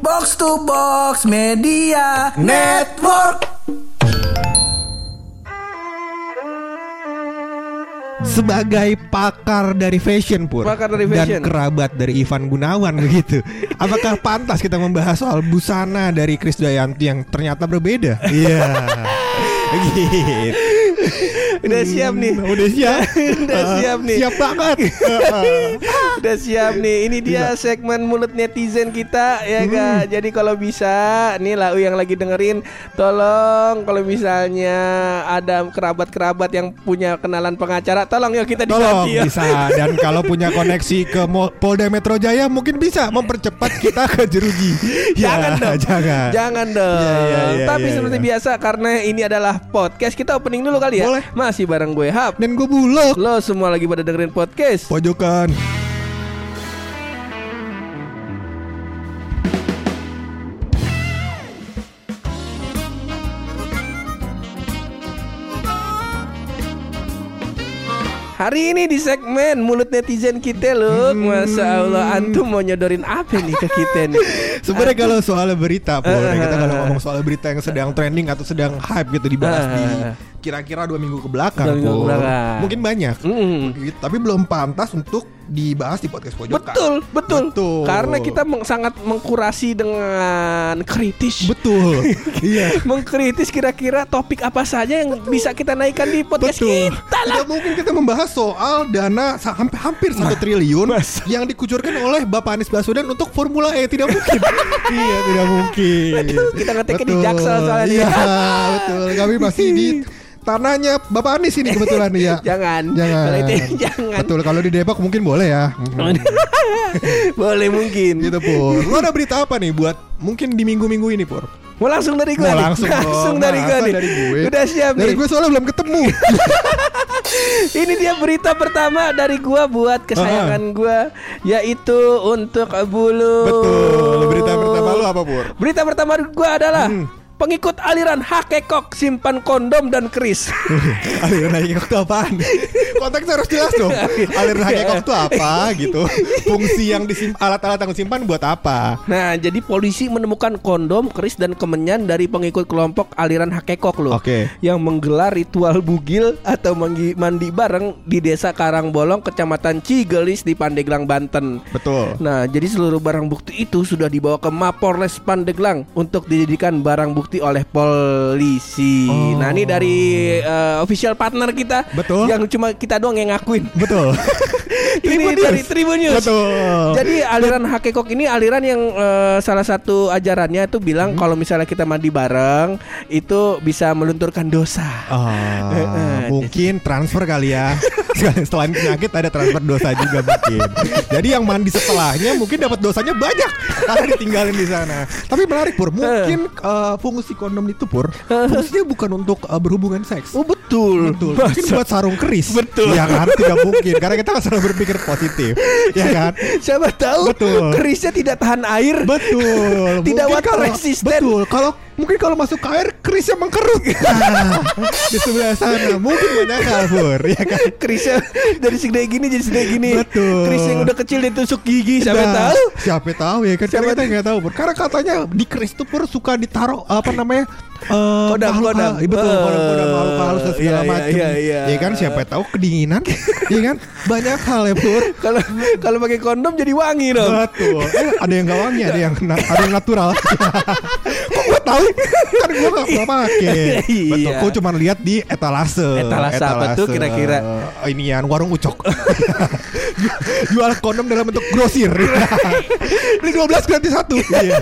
Box to Box Media Network. sebagai pakar dari fashion pur Pakar dari dan fashion. kerabat dari Ivan Gunawan begitu. Apakah pantas kita membahas soal busana dari Chris Dayanti yang ternyata berbeda? Iya. gitu. Udah siap nih. Udah siap. Udah siap nih. Siap banget. Udah siap nih. Ini dia segmen mulut netizen kita ya Hmm. ga. Jadi kalau bisa nih lau yang lagi dengerin tolong kalau misalnya ada kerabat-kerabat yang punya kenalan pengacara tolong yuk kita Tolong diganti ya. bisa dan kalau punya koneksi ke Polda Metro Jaya mungkin bisa mempercepat kita ke jeruji. Jangan Ya, dong. Jangan. Jangan dong. Iya, iya, iya, Tapi iya, seperti iya. biasa karena ini adalah podcast, kita opening dulu kali ya. Boleh. Masih bareng gue Hap. Dan gue bulog. Lo semua lagi pada dengerin podcast. Pojokan. Hari ini di segmen mulut netizen kita loh. Hmm. Masya Allah antum mau nyodorin apa nih ke kita nih? Sebenarnya kalau soal berita, Pur, Eh, kita eh, kalau ngomong soal berita yang sedang trending atau sedang hype gitu dibahas Eh, di kira-kira dua minggu ke belakang, Dua minggu ke Pur. belakang. mungkin banyak, Mm. Gitu, tapi belum pantas untuk dibahas di podcast pojokan. Betul, betul, Betul. Karena kita meng- sangat mengkurasi dengan kritis. betul, iya. Mengkritis kira-kira topik apa saja yang bisa kita naikkan di podcast Betul. kita lah. Tidak mungkin kita membahas soal dana hampir satu triliun yang dikucurkan oleh Bapak Anies Baswedan untuk Formula E. Tidak mungkin. iya, tidak mungkin. Betul, kita ngeteknya di. Jaksel soalnya. Iya, betul. Kami masih di tanahnya Bapak Anies ini kebetulan ya. Jangan. Jangan. Kalau itu jangan. Betul. Kalau di Depok mungkin boleh ya. Boleh mungkin. gitu Pur. Lu ada berita apa nih buat mungkin di minggu-minggu ini Pur? Mau langsung dari gue Mau nih? langsung dong. dari gue nih. dari gue? Udah siap Dari nih. gue soalnya belum ketemu. Ini dia berita pertama dari gua buat kesayangan gua yaitu untuk Bulu. Betul. Berita pertama lu apa Pur? Berita pertama gua adalah Hmm. Pengikut aliran hakekok simpan kondom dan keris. aliran hakikok itu apaan? Konteksnya harus jelas dong. Aliran hakikok itu apa gitu? Fungsi yang disim alat-alat yang disimpan buat apa? Nah, jadi polisi menemukan kondom, keris dan kemenyan dari pengikut kelompok aliran hakekok loh. Oke. Yang menggelar ritual bugil atau mandi, mandi bareng di Desa Karangbolong, Kecamatan Cigelis di Pandeglang, Banten. Betul. Nah, jadi seluruh barang bukti itu sudah dibawa ke Mapolres Pandeglang untuk dijadikan barang bukti oleh polisi. Oh. Nah, ini dari eh, official partner kita Betul. yang cuma kita doang yang ngakuin. Betul. ini Tribun dari News. Tribun News. Betul. Jadi aliran hakekok ini aliran yang eh, salah satu ajarannya itu Hmm. bilang kalau misalnya kita mandi bareng itu bisa melunturkan dosa. Eh, mungkin transfer kali ya. Selain penyakit ada transfer dosa juga mungkin. Jadi yang mandi setelahnya mungkin dapat dosanya banyak karena ditinggalin di sana. Tapi menarik pur, mungkin eh, fungsi kondom itu pur, fungsinya bukan untuk eh, berhubungan seks. Oh betul. Betul. Mungkin buat sarung keris. Betul. Ya kan tidak mungkin karena kita kan selalu berpikir positif. Ya kan? Siapa tahu Betul. kerisnya tidak tahan air. Betul. Tidak water resistant. Betul. Kalau mungkin kalau masuk ke air kerisnya mengkerut. Nah, di sebelah sana mungkin banyak hal pur, ya kan? Kerisnya dari segede gini jadi segede gini. Betul. Keris yang udah kecil ditusuk gigi. Siapa Nah, tahu? Siapa tahu ya kan? Siapa kita nggak tahu pur. Karena katanya di keris itu pur suka ditaruh apa namanya? eh, Kodam, makhluk kodam. iya, betul Eh, kodam kodam makhluk halus dan segala iya, iya, macam iya, iya. ya kan siapa tahu kedinginan ya kan banyak hal ya pur Kalau kalau pakai kondom jadi wangi dong. Betul. Eh, ada yang gak wangi, ada yang ada yang natural. Tahu? Kan gue gak pernah pakai. Iya. Betul. Gue cuma lihat di etalase. Etalase apa tuh kira-kira? Oh, inian warung ucok. Jual kondom dalam bentuk grosir. Ini 12 gratis satu. Iya.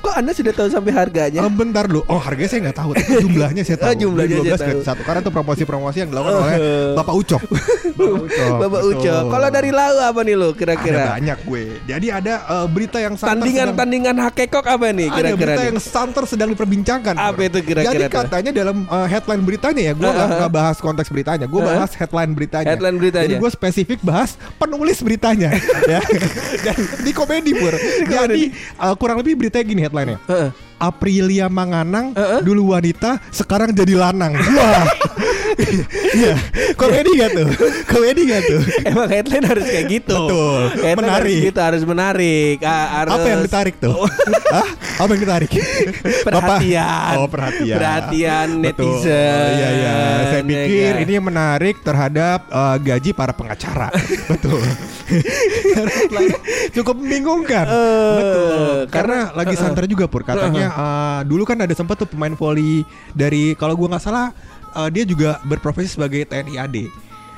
Kok Anda sudah tahu sampai harganya? Oh, bentar dulu. Oh, harganya saya nggak tahu. Tapi jumlahnya saya tahu. Oh, jumlahnya Ini 12 saya tahu. gratis satu. Karena itu promosi-promosi yang dilakukan oleh Bapak Ucok. Bapak Ucok. Bapak betul. Uco. Kalau dari Lau apa nih lo ada kira-kira? banyak gue. Jadi ada eh, berita yang santer sedang- Tandingan-tandingan hakekok apa nih ada kira-kira berita nih? yang santer sedang diperbincangkan. Apa itu kira-kira Jadi katanya dalam uh, headline beritanya ya, gue nggak Uh-huh. nggak bahas konteks beritanya, gue Uh-huh. bahas headline beritanya. Headline beritanya. Jadi gue spesifik bahas penulis beritanya. ya. Dan di komedi pur. Jadi uh, kurang lebih beritanya gini headline-nya. Heeh. Aprilia Manganang Heeh. dulu wanita sekarang jadi lanang. Wah. Iya, komedi gak tuh? Komedi gak tuh? Emang headline harus kayak gitu. Betul. Headline Menarik. Harus gitu harus menarik. Ah, harus Apa yang ditarik tuh? Hah? Apa yang ditarik? Perhatian. Oh, perhatian. Perhatian Betul. netizen. Oh, iya iya. Saya Ya pikir kan? ini yang menarik terhadap eh, gaji para pengacara. Betul. Cukup membingungkan. Eh, Betul. Karena karena- lagi santer juga pur katanya eh, dulu kan ada sempat tuh pemain voli dari kalau gua nggak salah eh, dia juga berprofesi sebagai TNI AD.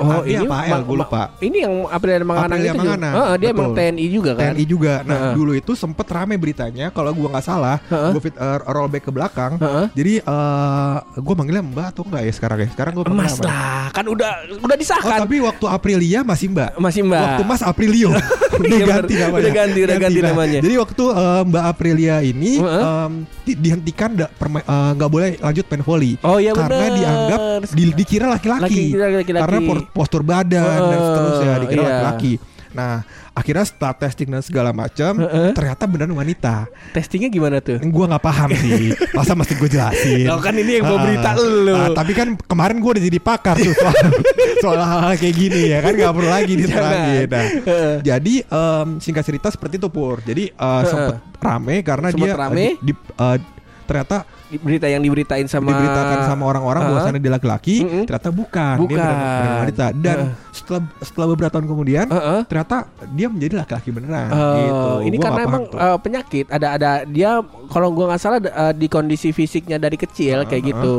Oh, AD ini apa AL? ma- Gue lupa. Ini yang Aprilia Manganang Aprilia itu juga. Manganang, Heeh, dia emang betul. TNI juga kan. TNI juga. Nah, Heeh. dulu itu sempet rame beritanya kalau gua nggak salah, Heeh. gua fit uh, rollback ke belakang. Heeh. Jadi eh gua manggilnya Mbak atau enggak ya sekarang ya? Sekarang panggilnya Mas apa? lah, kan udah udah Oh, disahkan. tapi waktu Aprilia masih Mbak. Masih Mbak. Waktu Mas Aprilio. udah Iya, ganti namanya. Udah ganti, udah ganti Nah, namanya. Jadi waktu eh, Mbak Aprilia ini Heeh. em, di- dihentikan da- perma- eh, nggak boleh lanjut main volley. Oh, iya Karena bener. dianggap di- dikira laki-laki. Karena postur badan dan Heeh, seterusnya dikira iya. laki-laki. Nah, akhirnya setelah testing dan segala macam, Heeh. ternyata beneran wanita. Testingnya gimana tuh? Gua nggak paham sih. Masa mesti gue jelasin? Loh, kan ini yang bawa berita lu. ah, tapi kan kemarin gue udah jadi pakar tuh soal, soal hal-hal kayak gini ya kan nggak perlu lagi diterangin. Nah, Heeh. jadi em, singkat cerita seperti itu pur. Jadi eh, sempet rame karena Sempet dia rame? eh, di, eh, ternyata Berita yang diberitain sama diberitakan sama orang-orang Heeh. bahwasannya dia laki-laki, Mm-mm. ternyata bukan. Dia Bukan. benar- benar wanita. Dan Heeh. setelah setelah beberapa tahun kemudian, Heeh. ternyata dia menjadi laki-laki beneran. Eh, gitu. ini Gua karena emang tuh. eh, penyakit ada ada dia kalau gua nggak salah eh, di kondisi fisiknya dari kecil kayak Heeh. gitu.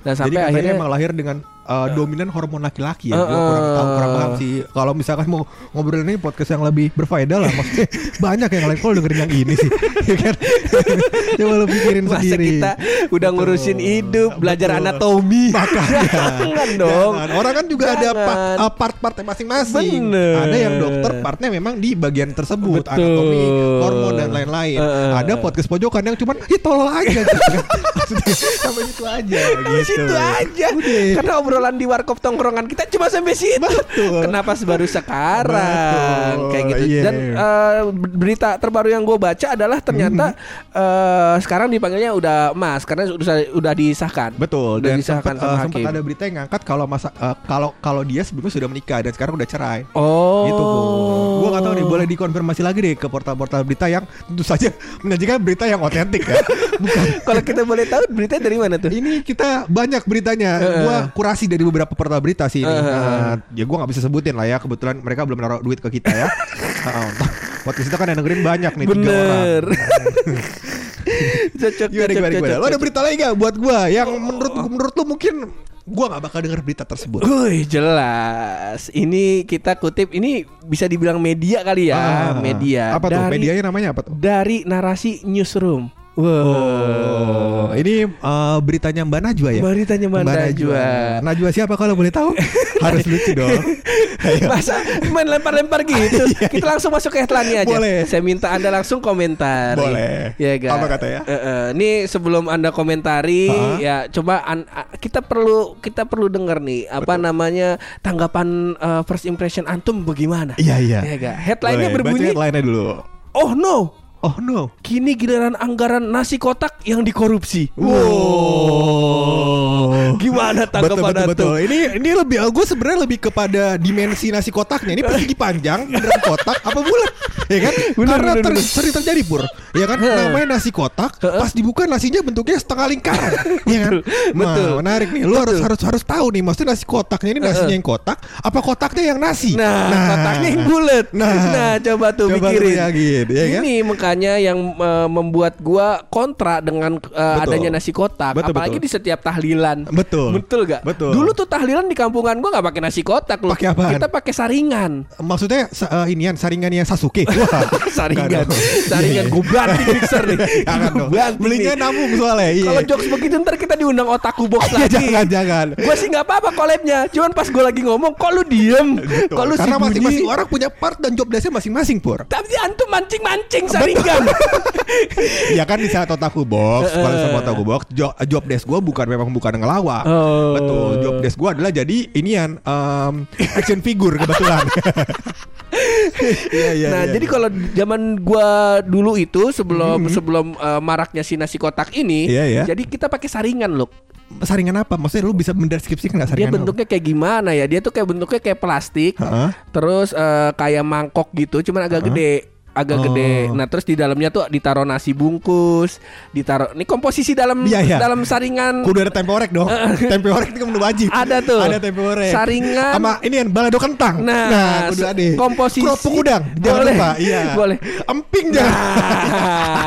Nah Jadi sampai katanya akhirnya emang lahir dengan uh, dominan hormon laki-laki ya. Gua Heeh. kurang tahu kurang paham sih. Kalau misalkan mau ngobrol ini podcast yang lebih berfaedah lah maksudnya banyak yang lain kalau dengerin yang ini sih. Ya kan? Coba lu pikirin masa sendiri. kita udah Betul. ngurusin hidup, belajar Betul. anatomi. Makanya. Jangan dong. Jangan. Orang kan juga ada Jangan. pa- uh, part-partnya masing-masing. Bener. Ada yang dokter partnya memang di bagian tersebut, Betul. anatomi, hormon dan lain-lain. Heeh. ada podcast pojokan yang cuman aja gitu kan. Maksudnya sampai situ aja Sampai gitu. situ aja. Udah. Karena obrolan di warkop tongkrongan kita cuma sampai situ. Betul. Kenapa baru sekarang Betul, kayak gitu. iya. Dan eh, berita terbaru yang gue baca adalah ternyata eh, sekarang dipanggilnya udah Mas karena udah udah disahkan. Betul Udah dan disahkan sempat, sama uh, sempat ada berita yang ngangkat kalau masa uh, kalau kalau dia sebelumnya sudah menikah dan sekarang udah cerai. Oh. Gitu Bu. Gua nggak tahu nih boleh dikonfirmasi lagi deh ke portal-portal berita yang tentu saja menyajikan berita yang otentik ya. Bukan Kalau kita boleh tahu berita dari mana tuh? ini kita banyak beritanya. Heeh. Gua kurasi dari beberapa portal berita sih ini. Heeh. Nah, ya gua nggak bisa sebutin lah ya. Kebetulan mereka belum naruh duit ke kita ya. Heeh. Podcast kita kan yang dengerin banyak nih tiga orang. Bener. cocok, Gimana, cocok, gimana, cocok, Lo ada berita lagi gak buat gua yang menurut menurut lu mungkin gua nggak bakal denger berita tersebut. Wih jelas Ini kita kutip Ini bisa dibilang media kali ya Ah, Media Apa tuh? Dari- Medianya namanya apa tuh? Dari narasi newsroom Wow Oh, ini uh, beritanya Mbak Najwa ya? Beritanya Mbak Najwa. Najwa siapa kalau boleh tahu? Harus lucu dong. Ayo. Masa main lempar-lempar gitu Kita langsung masuk ke headline aja Iya, Boleh. Saya minta anda langsung komentar Boleh. Ya ga? Apa katanya? Eh, eh, Ini sebelum anda komentari Ha-ha. Ya coba an- Kita perlu Kita perlu dengar nih Apa namanya Tanggapan eh, First impression Antum bagaimana Iya iya. Ya? Headline-nya berbunyi Baca headline-nya dulu. Oh no Oh no. Kini giliran anggaran nasi kotak yang dikorupsi. Wow. Gimana Betul tanggapan betul Antum? betul. Ini ini lebih gue sebenarnya lebih kepada dimensi nasi kotaknya. Ini persegi panjang, beneran kotak apa bulat? Ya kan? Bener, Karena bener, ter- bener. sering terjadi pur. Ya kan? Namanya nasi kotak. Pas dibuka nasinya bentuknya setengah lingkaran. ya kan? Betul, Nah, menarik nih. Lu harus harus harus tahu nih. Maksudnya nasi kotaknya ini nasinya yang kotak. Apa kotaknya yang nasi? Nah, kotaknya yang bulat. Nah. Nah, coba tuh Coba pikirin. bayangin, ya kan? Ini makanya yang eh, membuat gua kontra dengan Betul. adanya nasi kotak, Betul, apalagi betul. di setiap tahlilan. Betul. Betul gak? Betul. Dulu tuh tahlilan di kampungan gua nggak pakai nasi kotak loh. Pakai apaan? Kita pakai saringan. Maksudnya eh, inian saringannya Sasuke. Wah. saringan. Saringan Iya, gue banting mixer nih. Jangan dong. Belinya nabung soalnya. Iya. Kalau jokes begitu ntar kita diundang otaku box Iya, lagi. jangan jangan. Gue sih nggak apa-apa collabnya. Cuman pas gue lagi ngomong, kok lu diem? Betul. Kok lu Karena sembunyi? masing-masing orang punya part dan job desk masing-masing pur. Tapi antum mancing-mancing saringan. ya kan di saat otaku box, kalau sama otaku box, jo- job desk gue bukan memang bukan ngelawak. Oh. Betul, job desk gue adalah jadi inian em, action figure kebetulan. Iya, iya, nah, iya. jadi kalau zaman gua dulu itu sebelum sebelum eh, maraknya si nasi kotak ini, Iya, iya. jadi kita pakai saringan loh. Saringan apa? Maksudnya lu bisa mendeskripsikan nggak Dia saringan? apa? bentuknya kayak gimana ya? Dia tuh kayak bentuknya kayak plastik. Heeh. Terus eh, kayak mangkok gitu, cuman agak gede. Agak Oh. gede. Nah, terus di dalamnya tuh ditaruh nasi bungkus, ditaruh ini komposisi dalam Iya, iya. dalam saringan Kudu ada tempe orek dong. tempe orek itu kan menu wajib. Ada tuh. Ada tempe orek. Saringan. Sama ini yang balado kentang. Nah, kudu se- ada. komposisi- Kerupuk udang. Jangan Boleh. lupa. Iya. Boleh. Emping jangan.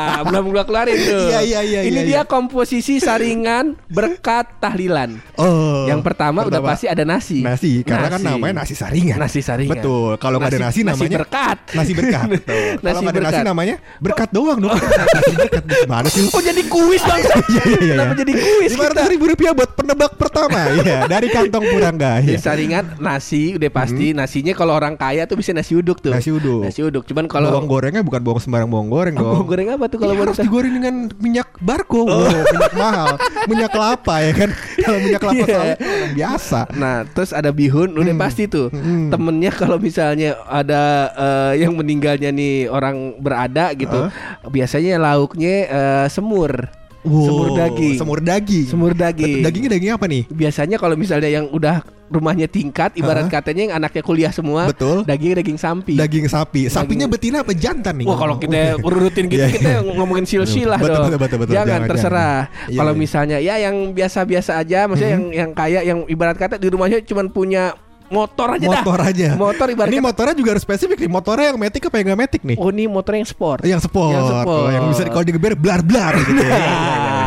Nah, belum gua keluarin tuh. Iya, iya, iya, Ini iya, dia iya. komposisi saringan berkat tahlilan. Oh. Yang pertama, udah pasti ada nasi. Nasi, karena kan Nasi. namanya nasi saringan. Nasi saringan. Betul. Kalau nggak ada nasi, Nasi- nasi namanya berkat. Nasi berkat. Betul. Kalau Nasi nggak ada nasi namanya berkat doang dong. nasi berkat gimana sih? Oh jadi kuis bang? Iya iya iya. Kenapa jadi kuis Lima kita? ribu rupiah buat penebak pertama. Iya dari kantong Purangga. Jadi Iya. saringan nasi udah pasti nasinya kalau orang kaya tuh bisa nasi uduk tuh. Nasi uduk. Nasi uduk. Cuman Kalau bawang gorengnya bukan bawang sembarang bawang goreng Oh, dong. bawang goreng apa tuh kalau baru harus digoreng dengan minyak barco, oh. minyak mahal, minyak kelapa ya kan. Kalau minyak kelapa orang biasa. Nah, terus ada bihun, udah pasti tuh. Hmm. Temennya kalau misalnya ada eh, yang meninggalnya nih orang berada gitu, biasanya lauknya eh, semur. semur Wow, daging. Semur daging. Semur daging. Dagingnya daging apa nih? Biasanya kalau misalnya yang udah rumahnya tingkat, ibarat katanya yang anaknya kuliah semua, Betul. daging daging sapi. Daging sapi. Sapinya betina apa jantan nih? Wah kalau kita urutin gitu Iya, kita iya. ngomongin silsilah Betul, dong. betul, betul, betul. Jangan Jangan, terserah. Iya, Kalau iya. misalnya ya yang biasa-biasa aja, maksudnya yang yang kaya yang ibarat kata di rumahnya cuma punya motor aja dah. motor aja. Motor ibarat Ini motornya juga harus spesifik nih. Motornya yang metik apa yang nggak metik nih? Oh ini motor yang sport. Yang sport, Yang sport. Oh, yang bisa kalau digeber blar blar gitu. ya.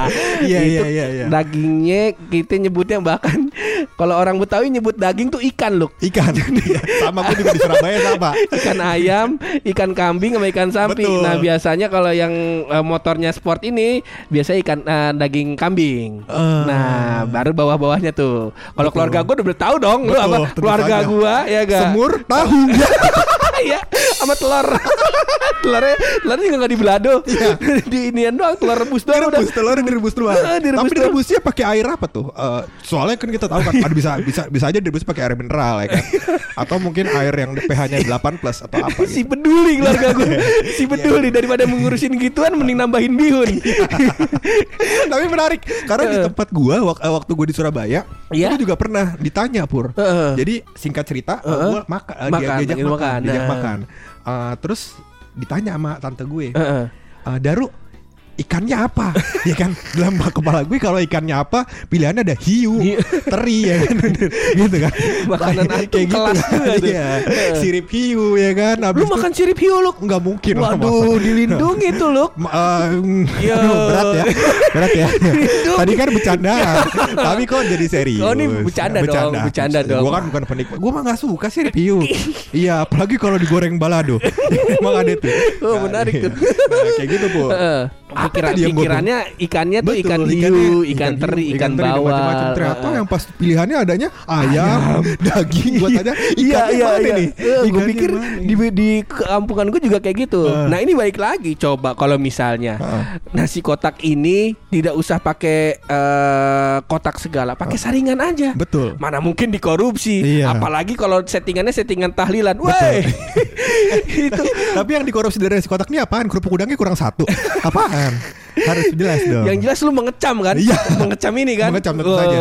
Iya iya iya iya. Dagingnya kita nyebutnya bahkan kalau orang Betawi nyebut daging tuh ikan loh. Ikan. Iya, sama gue juga di Surabaya sama. Ikan ayam, ikan kambing sama ikan sapi. Betul. Nah, biasanya kalau yang eh, motornya sport ini biasa ikan eh, daging kambing. Eh. Nah, baru bawah-bawahnya tuh. Kalau keluarga gue udah tahu dong lu Betul, apa keluarga gua ya ga? Semur tahu. Iya, sama telur. telurnya telurnya juga nggak di belado. di inian doang, telur rebus doang udah. Telur direbus doang. Eh, direbus Tapi direbusnya pakai air apa tuh? Eh, soalnya kan kita tahu kan ada bisa bisa bisa aja direbus pakai air mineral ya kan. Atau mungkin air yang pH-nya 8 plus atau apa Si gitu. peduli keluarga gue Si peduli Daripada mengurusin gituan Mending nambahin bihun Tapi menarik karena di Eh. tempat gua wak- waktu gua di Surabaya, Iya. gua juga pernah ditanya pur. Heeh. Jadi singkat cerita, eh, Heeh. gua makan, Makan, dia, diajak makan, makan. diajak makan. Eh, terus ditanya sama tante gue, Heeh. "Eh, Daru ikannya apa? ya kan dalam kepala gue kalau ikannya apa pilihannya ada hiu, Hiu. teri ya kan, gitu kan. Makanan Nah, kelas juga tuh. Iya, sirip hiu ya kan. Lu Habis itu- makan sirip hiu lu nggak mungkin lah, Waduh masa. dilindungi tuh lu eh, Yo. aduh, berat ya berat ya tadi kan bercanda tapi kok jadi serius Oh, ini bercanda dong, bercanda dong. gue kan bukan penikmat gue mah nggak suka sih review iya apalagi kalau digoreng balado emang ada tuh Oh, Nah, menarik iya. tuh. nah, kayak gitu bu Pikiran, gua- pikirannya ikannya tuh Betul, ikan ikannya hiu, ikan, hiu, teri, ikan, teri, dan bawal. macam-macam. ternyata yang pas pilihannya adanya ayam, daging buat aja Iya ikannya iya iya. nih gue Ikannya pikir mana di di kampungan gue juga kayak gitu. Heeh. Nah ini balik lagi coba kalau misalnya Heeh. nasi kotak ini tidak usah pakai eh, kotak segala, pakai saringan aja. betul Mana mungkin dikorupsi, Iya. apalagi kalau settingannya settingan tahlilan. Woi, itu Tapi yang dikorupsi dari nasi kotak ini apaan? Kerupuk udangnya kurang satu. Apaan? am. Harus jelas dong. yang jelas lu mengecam kan? Iya. Mengecam ini kan? Mengecam, tentu saja.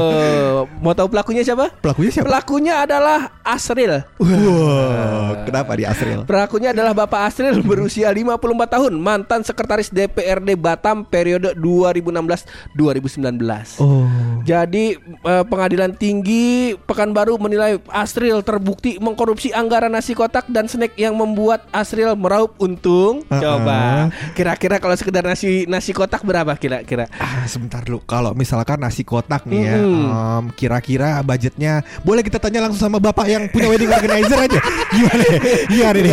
Mau tahu pelakunya siapa? Pelakunya siapa? Pelakunya adalah Asril. Wow, kenapa di Asril? Pelakunya adalah Bapak Asril berusia 54 tahun, mantan sekretaris DPRD Batam periode 2015-2019. Oh. Jadi eh, pengadilan tinggi Pekanbaru menilai Asril terbukti mengkorupsi anggaran nasi kotak dan snack yang membuat Asril meraup untung. Uh-uh. Coba kira-kira kalau sekedar nasi nasi kotak berapa kira-kira? Ah, sebentar lu. Kalau misalkan nasi kotak nih ya, Mm-mm. em, kira-kira budgetnya boleh kita tanya langsung sama bapak yang punya wedding organizer aja. Gimana? ya? Gimana nih?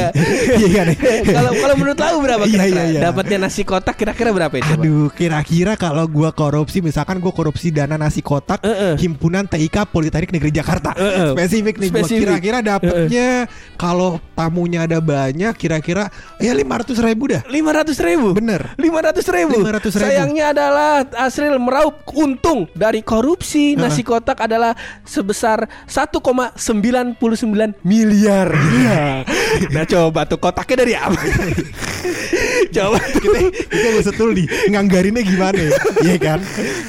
Gimana? kalau kalau menurut tahu berapa Iya, kira-kira? iya, iya. Dapatnya nasi kotak kira-kira berapa ya? Coba? Aduh, kira-kira kalau gua korupsi, misalkan gua korupsi dana nasi kotak, Uh-uh. himpunan TIK Politeknik Negeri Jakarta, Uh-uh. spesifik nih, gua Spesifik. kira-kira dapatnya kalau tamunya ada banyak, kira-kira ya lima ratus ribu dah. 500 ribu Bener. 500 ribu 500 ribu. Sayangnya adalah Asril meraup untung dari korupsi nasi kotak adalah sebesar 1,99 miliar. Iya. nah coba tuh kotaknya dari apa? coba kita kita gue setul nih nganggarinnya gimana ya Iya kan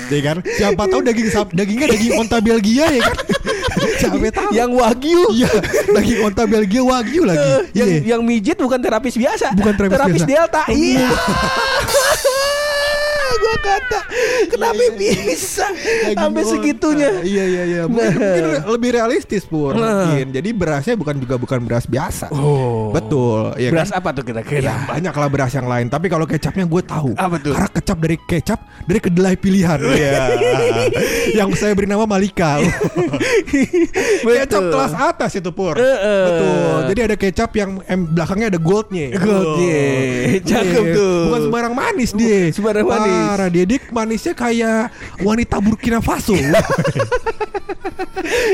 Iya kan siapa tahu daging dagingnya daging onta Belgia ya kan siapa tahu yang wagyu. iya daging onta Belgia wagyu lagi Eh, yang Iya. yang mijit bukan terapis biasa. Bukan terapis biasa. delta. Iya. Gua kata kenapa bisa Daging sampai onta. segitunya? Iya iya iya. Mungkin, Nah. mungkin lebih realistis pur. Nah. Mungkin. Jadi berasnya bukan juga bukan beras biasa. Oh. Betul. Iya Beras kan? apa tuh Ya, kira-kira? banyak lah beras yang lain. Tapi kalau kecapnya gue tahu. Apa tuh? Karena kecap dari kecap dari kedelai pilihan. Iya. yang saya beri nama Malika. kecap kelas atas itu pur. Eh, eh. Betul. Jadi ada kecap yang em, belakangnya ada goldnya. Goldnya. Oh. Cakep Iya. tuh. Bukan sembarang manis dia. sembarang manis. Parah dia. Dia manisnya kayak wanita Burkina Faso.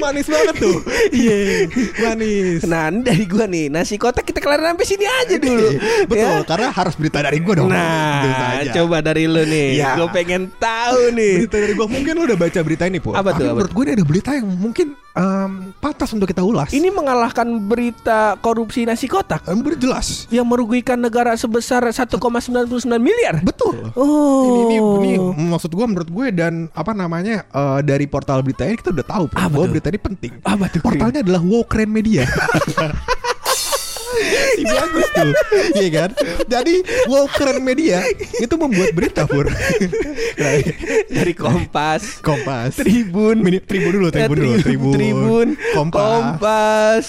manis banget tuh. Iya. Manis. Nah dari gua nih nasi kotak kita kelarin sampai sini aja dulu. Betul, Ya. karena harus berita dari gue dong. Nah, coba dari lu nih. Iya. Gue pengen tahu nih. Berita dari gue mungkin lu udah baca berita ini, Po. Apa tuh, apa menurut gue ini ada berita yang mungkin em, pantas untuk kita ulas. Ini mengalahkan berita korupsi nasi kotak Em, berjelas. yang merugikan negara sebesar 1,99 miliar. Betul. Oh. Ini, ini, ini maksud gue menurut gue dan apa namanya eh, dari portal berita ini kita udah tahu Apa bahwa berita ini penting. Apa tuh, Portalnya adalah Wow Keren Media. si bagus tuh, iya kan? Jadi Wow Keren Media itu membuat berita pur. dari Kompas, Kompas. Tribun, Mini, tribun dulu, eh, tribun dulu, tribun. Tribun, Kompas. Kompas,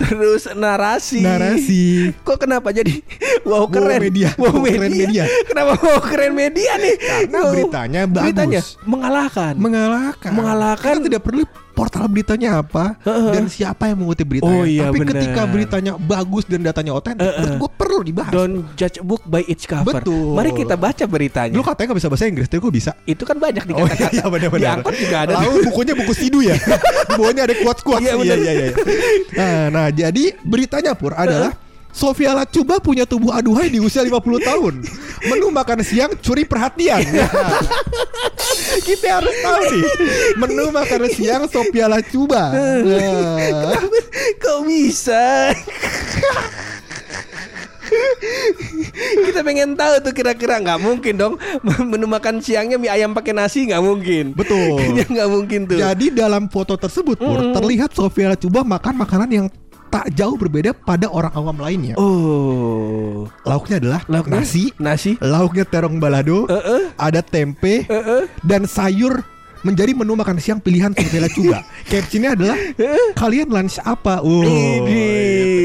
terus narasi. Narasi. Kok kenapa jadi wow Wow keren? Media. Wow Wow Keren Media. Kenapa wow keren media nih? Karena Wow. beritanya bagus. Beritanya mengalahkan. mengalahkan. Mengalahkan. Kita tidak perlu portal beritanya apa dan siapa yang mengutip beritanya. Oh, iya, Tapi benar. ketika beritanya bagus dan datanya otentik, eh. menurut gue perlu dibahas. Don't judge a book by its cover. Betul. Mari kita baca beritanya. Lu katanya gak bisa bahasa Inggris, tapi gue bisa. itu kan banyak di Oh kata-kata. iya benar-benar. Di angkot juga ada. Lalu bukunya buku sidu ya. Di bawahnya ada quotes-quotes. Iya, benar. iya, iya. Nah, nah, jadi beritanya pur adalah Sofia Lacuba punya tubuh aduhai di usia 50 tahun. Menu makan siang curi perhatian. Kita harus tahu nih. Menu makan siang Sofia Lacuba. Nah. Kok bisa? Kita pengen tahu tuh kira-kira nggak mungkin dong menu makan siangnya mie ayam pakai nasi nggak mungkin. Betul. Nggak mungkin tuh. Jadi dalam foto tersebut pur terlihat Sofia Lacuba makan makanan yang tak jauh berbeda pada orang awam lainnya. Oh. Lauknya adalah Lauknya? nasi, Nasi. lauknya terong balado, Eh-eh. ada tempe Eh-eh. dan sayur menjadi menu makan siang pilihan Sofia Lacuba. Captionnya adalah kalian lunch apa? Oh, Ini.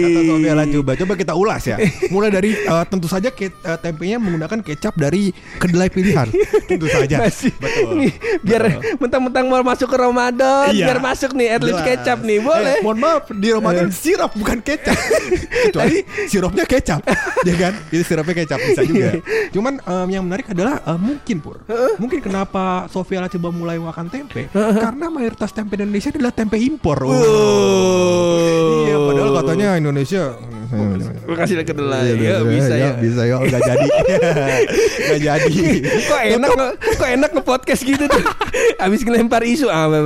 kata Sofia Lacuba. Coba kita ulas ya. Mulai dari eh, tentu saja ke, eh, tempenya menggunakan kecap dari kedelai pilihan. tentu saja. Nasi. Betul. Nih, biar mentang-mentang mau masuk ke Ramadan, Iya. biar masuk nih at least Jelas. kecap nih, boleh. Eh, mohon maaf di Ramadan sirup bukan kecap. Kecuali sirupnya kecap, ya kan? Jadi sirupnya kecap bisa juga. Cuman em, yang menarik adalah em, mungkin pur, mungkin kenapa Sofia Lacuba mulai makan tempe karena mayoritas tempe di Indonesia adalah tempe impor. Oh. Iya, padahal katanya Indonesia. Gue kasih lihat kedelai. Iya, Ya, bisa ya. bisa ya, nggak jadi, nggak jadi. kok enak kok enak nge podcast gitu tuh abis ngelempar isu ah bah.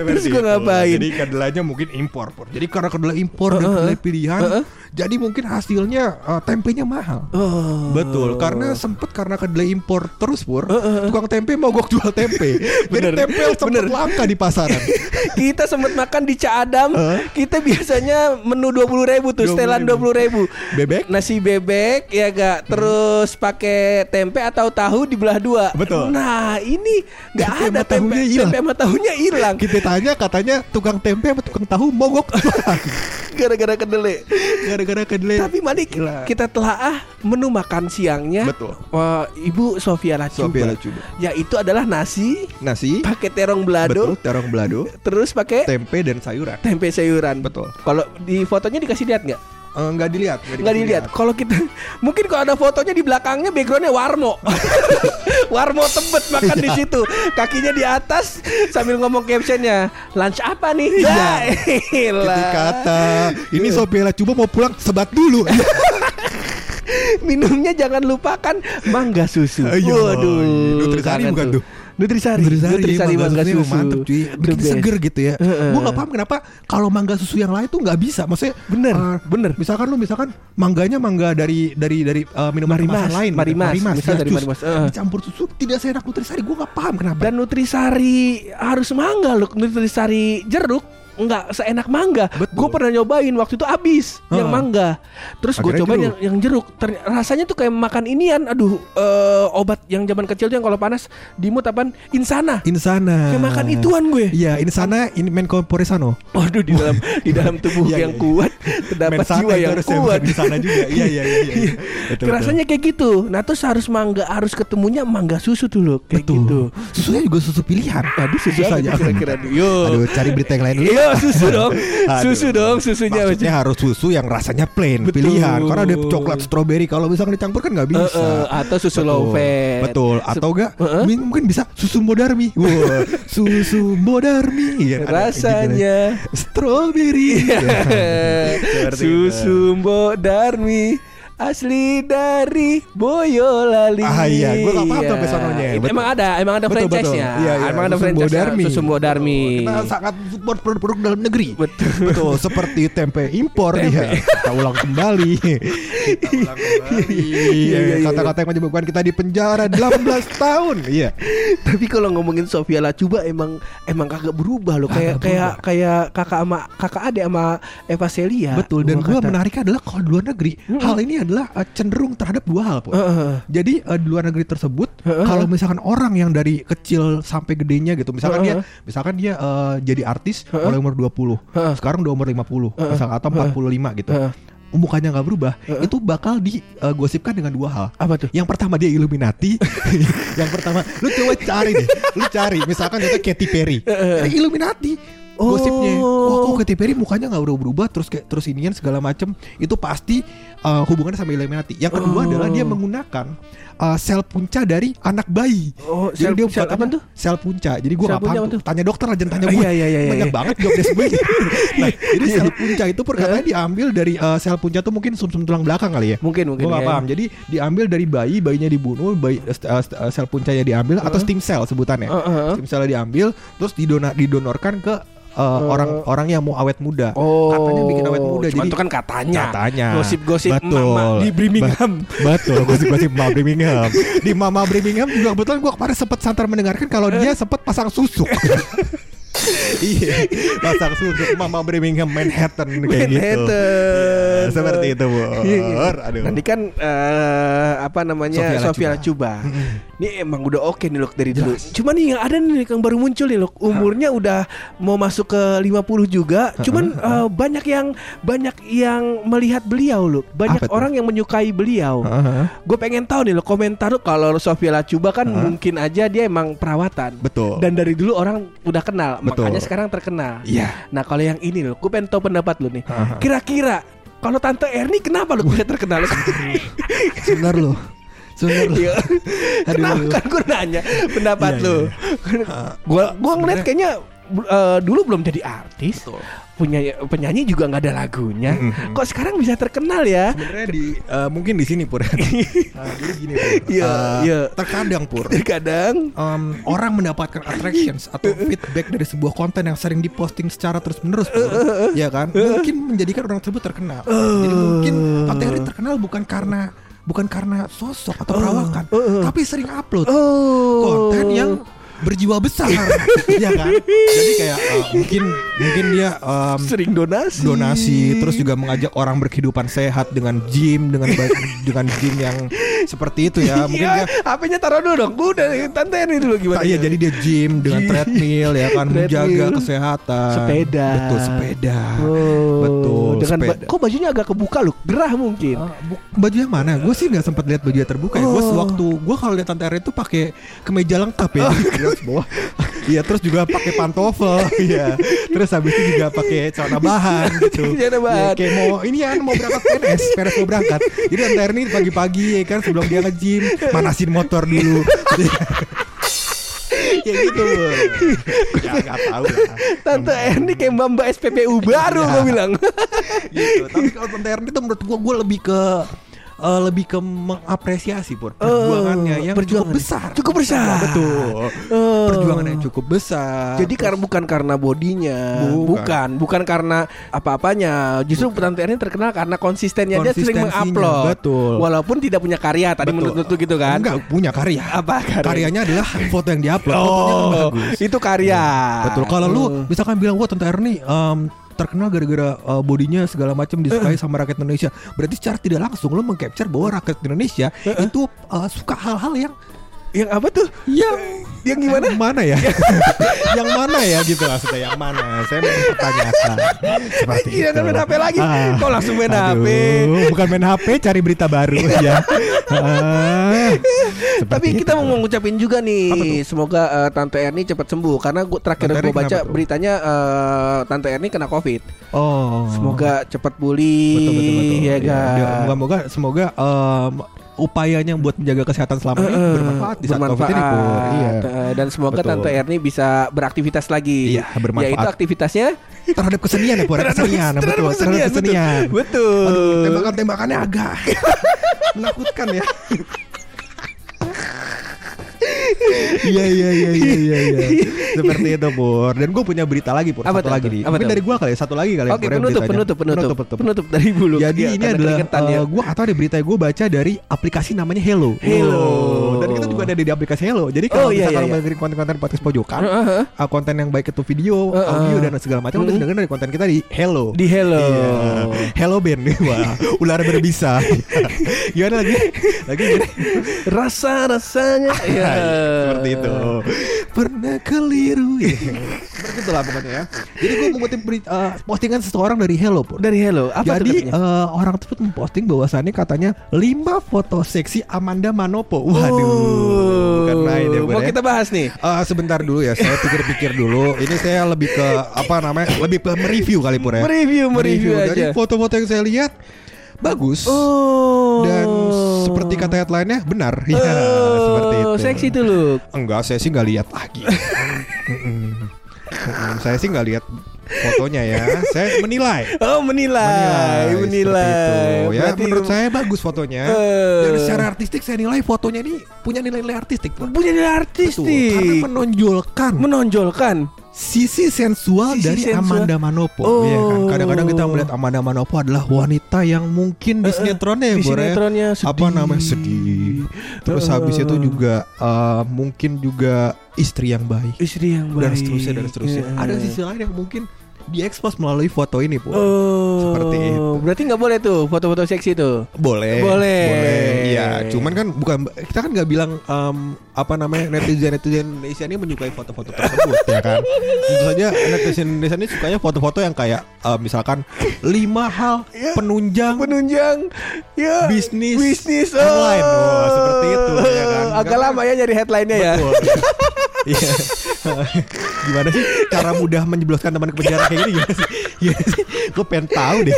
terus gue ngapain Jadi kedelainya mungkin impor. Jadi karena kedelai impor dan kedelai pilihan, jadi mungkin hasilnya eh, tempenya mahal. oh. Betul, karena sempet karena kedelai impor terus pur, tukang tempe mogok jual tempe. Jadi Bener, tempe sempet bener. langka di pasaran. kita sempat makan di Ca Adam kita biasanya menu dua puluh ribu tuh 20.000. setelan dua puluh ribu Bebek? nasi bebek ya gak terus pakai tempe atau tahu dibelah dua Betul. nah ini nggak Tempe ada sama tempe tempe sama tahunya hilang Kita tanya katanya tukang tempe apa tukang tahu mogok gara-gara kedelai gara-gara kedelai. Tapi mari Gila. kita telah menu makan siangnya. Betul. Wah, Ibu Sofia Lacuba. Sofia Lacuba. Yaitu adalah nasi Nasi, pakai terong belado, betul, terong belado, terus pakai tempe dan sayuran. tempe sayuran. Betul. Kalau di fotonya dikasih lihat nggak? Eh, Nggak dilihat, Nggak dilihat. Kalau kita mungkin kalau ada fotonya di belakangnya backgroundnya Warmo. Warmo tebet makan di situ. Kakinya di atas sambil ngomong captionnya lunch apa nih? Ya, elah. Ketika kata ini Sofia Lacuba mau pulang sebat dulu. minumnya jangan lupakan mangga susu. Iya, Waduh, Nutrisari bukan tuh? Nutrisari, Nutrisari, mangga, susunya susu. mantep cuy Bikin seger gitu ya Heeh. Gue gak paham kenapa Kalau mangga susu yang lain tuh gak bisa Maksudnya Bener, eh, bener. Misalkan lu misalkan Mangganya mangga dari dari dari eh, minuman Marimas, kemasan lain gitu. Marimas, misal ya, dari. Marimas, eh. Dicampur susu Tidak seenak Nutrisari Gue gak paham kenapa Dan Nutrisari harus mangga loh. Nutrisari jeruk nggak seenak mangga. Betul. Gue pernah nyobain waktu itu habis yang Heeh. mangga. Terus gue cobain jeruk. yang, yang jeruk. Terny- rasanya tuh kayak makan inian. Aduh, eh, obat yang zaman kecil tuh yang kalau panas dimut apaan? Insana. Insana Kayak makan ituan gue. Iya Insana ini Menko Poresano Waduh di dalam di dalam tubuh Iya, yang iya. kuat terdapat Mensana jiwa yang kuat. Insana juga Iya iya iya iya. Betul, Rasanya kayak gitu. Nah terus harus mangga harus ketemunya mangga susu dulu kayak betul. gitu. Susunya juga susu pilihan Aduh susu Susah, kira-kira. Aduh cari berita yang lain dulu Iya susu dong. Susu dong susunya Maksudnya harus susu yang rasanya plain Betul. pilihan karena ada coklat strawberry kalau misalnya dicampur kan nggak bisa. Eh, eh, atau susu Betul. low fat. Betul. Atau enggak Heeh. mungkin bisa susu modarmi. Wah, susu modarmi. Ya, Rasanya gitu. strawberry. Seperti itu. Susu Mbok Darmi Asli dari Boyolali Ah, iya. Gua nggak paham Iya. sampai sononya. Itu Betul. Emang ada Emang ada Betul, franchise-nya betul. Iya, iya. Emang ada Susu franchise Bodarmi. Susu Mbok Darmi Kita sangat support produk-produk dalam negeri. Betul. Betul. Seperti tempe impor Tempe. dia. Kita ulang kembali. Kita ulang kembali. Iya, iya, iya. Kata-kata yang menyebabkan kita di penjara 18 tahun. Iya. Tapi kalau ngomongin Sofia Lacuba emang emang kagak berubah loh kayak kayak kayak kakak sama kakak ade sama Eva Celia. Betul dan Gua gue kata. menariknya adalah kalau di luar negeri hal ini adalah uh, cenderung terhadap dua hal Pur. Heeh. Jadi uh, di luar negeri tersebut Heeh. kalau misalkan orang yang dari kecil sampai gedenya gitu misalkan dia Heeh. misalkan dia uh, jadi artis Heeh. mulai umur 20 Heeh. sekarang udah umur 50 Heeh. misalkan atau Heeh. 45 gitu Heeh. mukanya nggak berubah Heeh. itu bakal digosipkan dengan dua hal Apa tuh? yang pertama dia Illuminati yang pertama lu coba cari deh lu cari misalkan itu Katy Perry Dia Illuminati Oh. gosipnya wah kok Katy Perry mukanya nggak berubah berubah terus kayak terus inian segala macem itu pasti uh, hubungannya sama Illuminati yang kedua Oh. adalah dia menggunakan uh, sel punca dari anak bayi Oh, jadi sel- dia sel apa tuh? sel punca jadi gue nggak paham tuh tanya dokter jangan tanya Oh, gue iya, iya, iya, banyak iya. banget job desk gue nah jadi sel punca itu perkataannya diambil dari uh, sel punca tuh mungkin sum-sum tulang belakang kali ya Mungkin mungkin. Gue ya. paham. Jadi diambil dari bayi, bayinya dibunuh, bayi uh, uh, sel puncanya diambil atau stem cell sebutannya. Uh, uh, uh. Stem cell diambil, terus didona, didonorkan ke uh, orang-orang yang mau awet muda. Oh, Katanya bikin awet muda. Cuman jadi itu kan katanya. Katanya. Gosip-gosip mama di Birmingham. Betul, gosip-gosip Mama Birmingham. Di Mama Birmingham juga kebetulan gue kemarin sempat santar mendengarkan kalau dia sempat pasang susuk. iya, pasang susuk Mama Birmingham Manhattan kayak gitu. Manhattan. Ya, seperti itu, Bu. Iya, iya. Aduh. Nanti kan eh, apa namanya Sofia. Lacuba. Ini emang udah oke nih loh dari dulu. Cuman nih yang ada nih yang baru muncul nih loh. Umurnya udah mau masuk ke 50 juga. Cuman eh, banyak yang banyak yang melihat beliau loh. Banyak Apa orang yang menyukai beliau. Heeh. Gue pengen tahu nih loh komentar lo kalau Sofia Lacuba kan mungkin aja dia emang perawatan. Betul. Dan dari dulu orang udah kenal, Betul. makanya sekarang terkenal. Iya. Nah kalau yang ini loh, gue pengen tahu pendapat lu nih. Kira-kira kalau Tante Erni kenapa lu gue terkenal? Sebentar lo. Sebentar lo. Iya. Kenapa kan gue nanya pendapat Iya, lu? Gue gue ngeliat sebenarnya- kayaknya eh, dulu belum jadi artis. Punya penyanyi juga nggak ada lagunya. Mhm. Kok sekarang bisa terkenal ya? Sebenarnya di eh, mungkin di sini pur. Nah, jadi gini pur. Iya, Eh, iya. Terkadang pur. Kadang em, orang mendapatkan attractions atau feedback dari sebuah konten yang sering diposting secara terus menerus, ya kan? Mungkin menjadikan orang tersebut terkenal. Jadi mungkin materi terkenal bukan karena bukan karena sosok atau perawakan, tapi sering upload Oh. konten yang berjiwa besar, ya kan? Jadi kayak eh, mungkin mungkin dia em, sering donasi. donasi terus juga mengajak orang berkehidupan sehat dengan gym dengan dengan gym yang seperti itu ya mungkin Iya, dia HP-nya taruh dulu dong. Gue udah Tante Erni dulu gimana? Iya jadi dia gym dengan treadmill ya kan menjaga kesehatan Sepeda. betul sepeda Oh, betul Dengan ba- kok bajunya agak kebuka loh, gerah mungkin. Bu- baju yang mana? Gue sih nggak sempat lihat baju yang terbuka ya. Gue Oh. waktu gue kalau lihat tante Erin itu pakai kemeja lengkap ya. Atas bawah. Iya terus juga pakai pantofel. Iya. Terus habis itu juga pakai celana bahan gitu. Celana bahan. Ya, kayak mau ini ya mau berangkat PNS, PNS mau berangkat. Jadi tante Erin ini pagi-pagi ya kan sebelum dia nge-gym manasin motor dulu. ya gitu. Bu. ya nggak tahu lah. Tante Erni kayak mbak mbak SPPU baru Iya. gue bilang. gitu. Tapi kalau Tante Erni itu menurut gua gua lebih ke eh, lebih ke mengapresiasi pur perjuangannya yang perjuangan. cukup besar. Cukup besar. Betul. Oh. Perjuangan yang cukup besar. Jadi karena bukan karena bodinya, Bukan. bukan, bukan karena apa-apanya. Justru Erni terkenal karena konsistennya dia sering mengupload. betul. Walaupun tidak punya karya tadi Betul. menurut lu gitu kan? Enggak punya karya. Apa karya? Karyanya adalah foto yang diupload. Fotonya kan Oh, bagus. itu karya. Betul. Kalau lu Oh. misalkan bilang wah Tante Erni em, terkenal gara-gara uh, bodinya segala macam disukai sama rakyat Indonesia. Berarti secara tidak langsung lu mengcapture bahwa rakyat Indonesia itu uh, suka hal-hal yang yang apa tuh? yang Yang gimana? Yang mana ya? yang mana ya gitu maksudnya yang mana? Saya mempertanyakan. Seperti Gila, kan main HP lagi. Ah. Kok langsung main Aduh, HP? Bukan main HP, cari berita baru ya. Ah, Tapi kita itu. mau mengucapin juga nih, semoga eh, Tante Erni cepat sembuh karena gua terakhir gue baca beritanya eh, Tante Erni kena Covid. Oh. Semoga cepat pulih. betul betul betul. Ya Iya, kan. Moga-moga semoga em, upayanya buat menjaga kesehatan selama ini bermanfaat di saat Covid ini, Pur. Iya. Dan semoga Betul. Tante Erni bisa beraktivitas lagi. Iya, bermanfaat. Yaitu aktivitasnya Terhadap kesenian ya, Pur. Kesenian, terhadap betul. Terhadap kesenian. Betul. Aduh, tembakan-tembakannya agak menakutkan ya. Iya iya iya iya iya iya. Seperti itu Pur. Dan gue punya berita lagi Pur. Apa satu lagi nih. Mungkin dari gue kali ya. Satu lagi kali. ya, Oke, ya, penutup, penutup, penutup, penutup. penutup dari bulu. Jadi Iya, ini adalah ya. gue atau ada berita gue baca dari aplikasi namanya Hello. Hello. Dan kita juga ada di aplikasi Hello. Jadi kalau Oh, iya, iya, lo iya. dengerin konten-konten podcast pojokan, uh, konten yang baik itu video, Uh, uh. audio dan segala macam, lo bisa dengerin dari konten kita di Hello. Di Hello. Iya. Hello Ben. Wah, ular berbisa. Gimana lagi? Lagi? Rasa rasanya. Iya. Seperti itu. Pernah keliru ya. Seperti itulah pokoknya ya. Jadi gue mengutip berita eh, postingan seseorang dari Hello pun. Dari Hello. Apa Jadi eh, orang tersebut memposting bahwasannya katanya 5 foto seksi Amanda Manopo. Waduh. bukan main ya, Mau ya. kita bahas nih. Eh, sebentar dulu ya, saya pikir-pikir dulu. Ini saya lebih ke apa namanya? Lebih ke mereview kali pur ya. Mereview, mereview aja. foto-foto yang saya lihat bagus. Oh. Dan seperti kata headline-nya benar. Ya, Oh, seperti itu. Seksi tuh lu. Enggak, saya sih nggak lihat lagi. Saya sih nggak lihat fotonya ya. Saya menilai. Oh menilai, seperti menilai. itu. Ya, Berarti menurut saya bagus fotonya. Eh. Dan secara artistik saya nilai fotonya ini punya nilai-nilai artistik. Pur. punya nilai Betul, artistik, Karena menonjolkan menonjolkan. sisi sensual Sisi dari sensual. Amanda Manopo. Oh. Iya kan? Kadang-kadang kita melihat Amanda Manopo adalah wanita yang mungkin di sinetronnya ya, di Bor, ya. sinetronnya apa sedih. namanya sedih. Terus habis itu juga eh, mungkin juga istri yang baik Istri yang baik. dan seterusnya dan seterusnya. Iya. Ada sisi lain yang mungkin diekspos melalui foto ini, Bu. Oh, Seperti itu. Berarti nggak boleh tuh foto-foto seksi tuh. Boleh, Boleh. Iya, cuman kan bukan kita kan nggak bilang em, apa namanya netizen netizen Indonesia ini menyukai foto-foto tersebut ya kan. Tentu saja netizen Indonesia ini sukanya foto-foto yang kayak em, misalkan lima hal penunjang Penunjang, ya. bisnis bisnis online. Wah, seperti itu ya kan. Agak Karena- lama ya nyari headline-nya ya. Betul. Iya. Gimana sih cara mudah menjebloskan teman ke penjara kayak gini gimana sih? Gimana sih? Gue pengen tahu deh.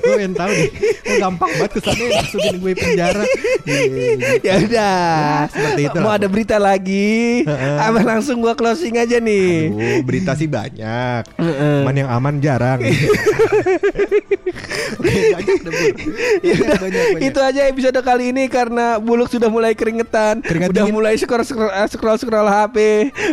Gue pengen tahu deh. Gue gampang banget kesannya masukin gue penjara. Iya. ya udah. seperti itu Mau lah, ada berita lagi? Apa langsung gua closing aja nih. Aduh, berita sih banyak. Cuman yang aman jarang. Ya Banyak, banyak, banyak. itu aja episode kali ini karena Buluk sudah mulai keringetan, Keringat udah dingin. mulai scroll scroll eh, scroll scroll HP,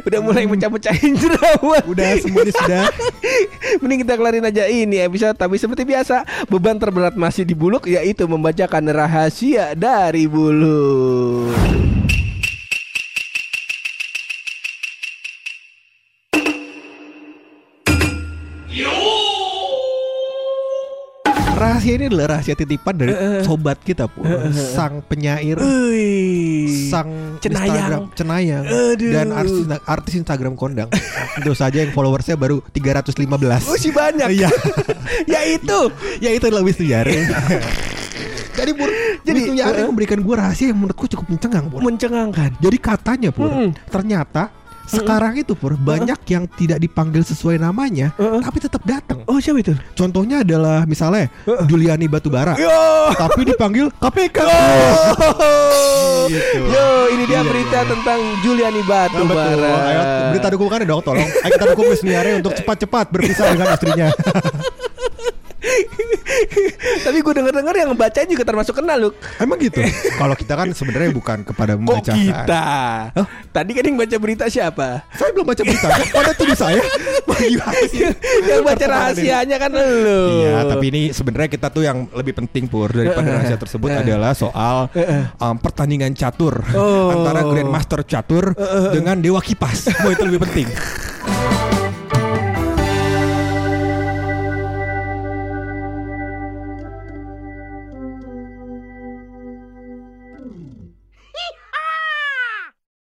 udah mulai pecah-pecahin jerawat. Udah semuanya sudah. Mending kita kelarin aja ini episode Tapi seperti biasa Beban terberat masih di Buluk Yaitu membacakan rahasia dari Buluk Rahasia ini adalah rahasia titipan dari sobat kita, Pur. Sang penyair. Ui. sang Cenayang. Instagram cenayang. Aduh. dan artis artis Instagram kondang. Tentu saja yang followersnya baru 315 Oh si banyak. Iya. Ya itu. Ya itu adalah Wisnu Yare jadi pur Jadi, Wisnu Yare uh-uh. memberikan gue rahasia yang menurutku cukup mencengang pur Mencengangkan. Jadi katanya pur Mm-mm. ternyata sekarang itu pur banyak yang tidak dipanggil sesuai namanya tapi tetap datang Oh siapa itu? contohnya adalah misalnya. Juliani Batubara Yo tapi dipanggil KPK Gitu. Yo ini dia Iya, berita iya. tentang Juliani Nah, betul. Batubara Ayo, berita dukungan dong tolong. Ayo kita dukung Yare untuk cepat-cepat berpisah dengan istrinya. Tapi gue denger-denger yang bacain juga termasuk kenal lu. Emang gitu. Kalau kita kan sebenarnya bukan kepada Kok membacakan. kita? Tadi kan yang baca berita siapa? Saya belum baca berita. Pada tuduh saya. Yang baca rahasianya kan lu. Iya, tapi ini sebenarnya kita tuh yang lebih penting pur daripada rahasia tersebut adalah soal um, pertandingan catur Oh. antara Grandmaster catur dengan Dewa Kipas. Oh, itu lebih penting.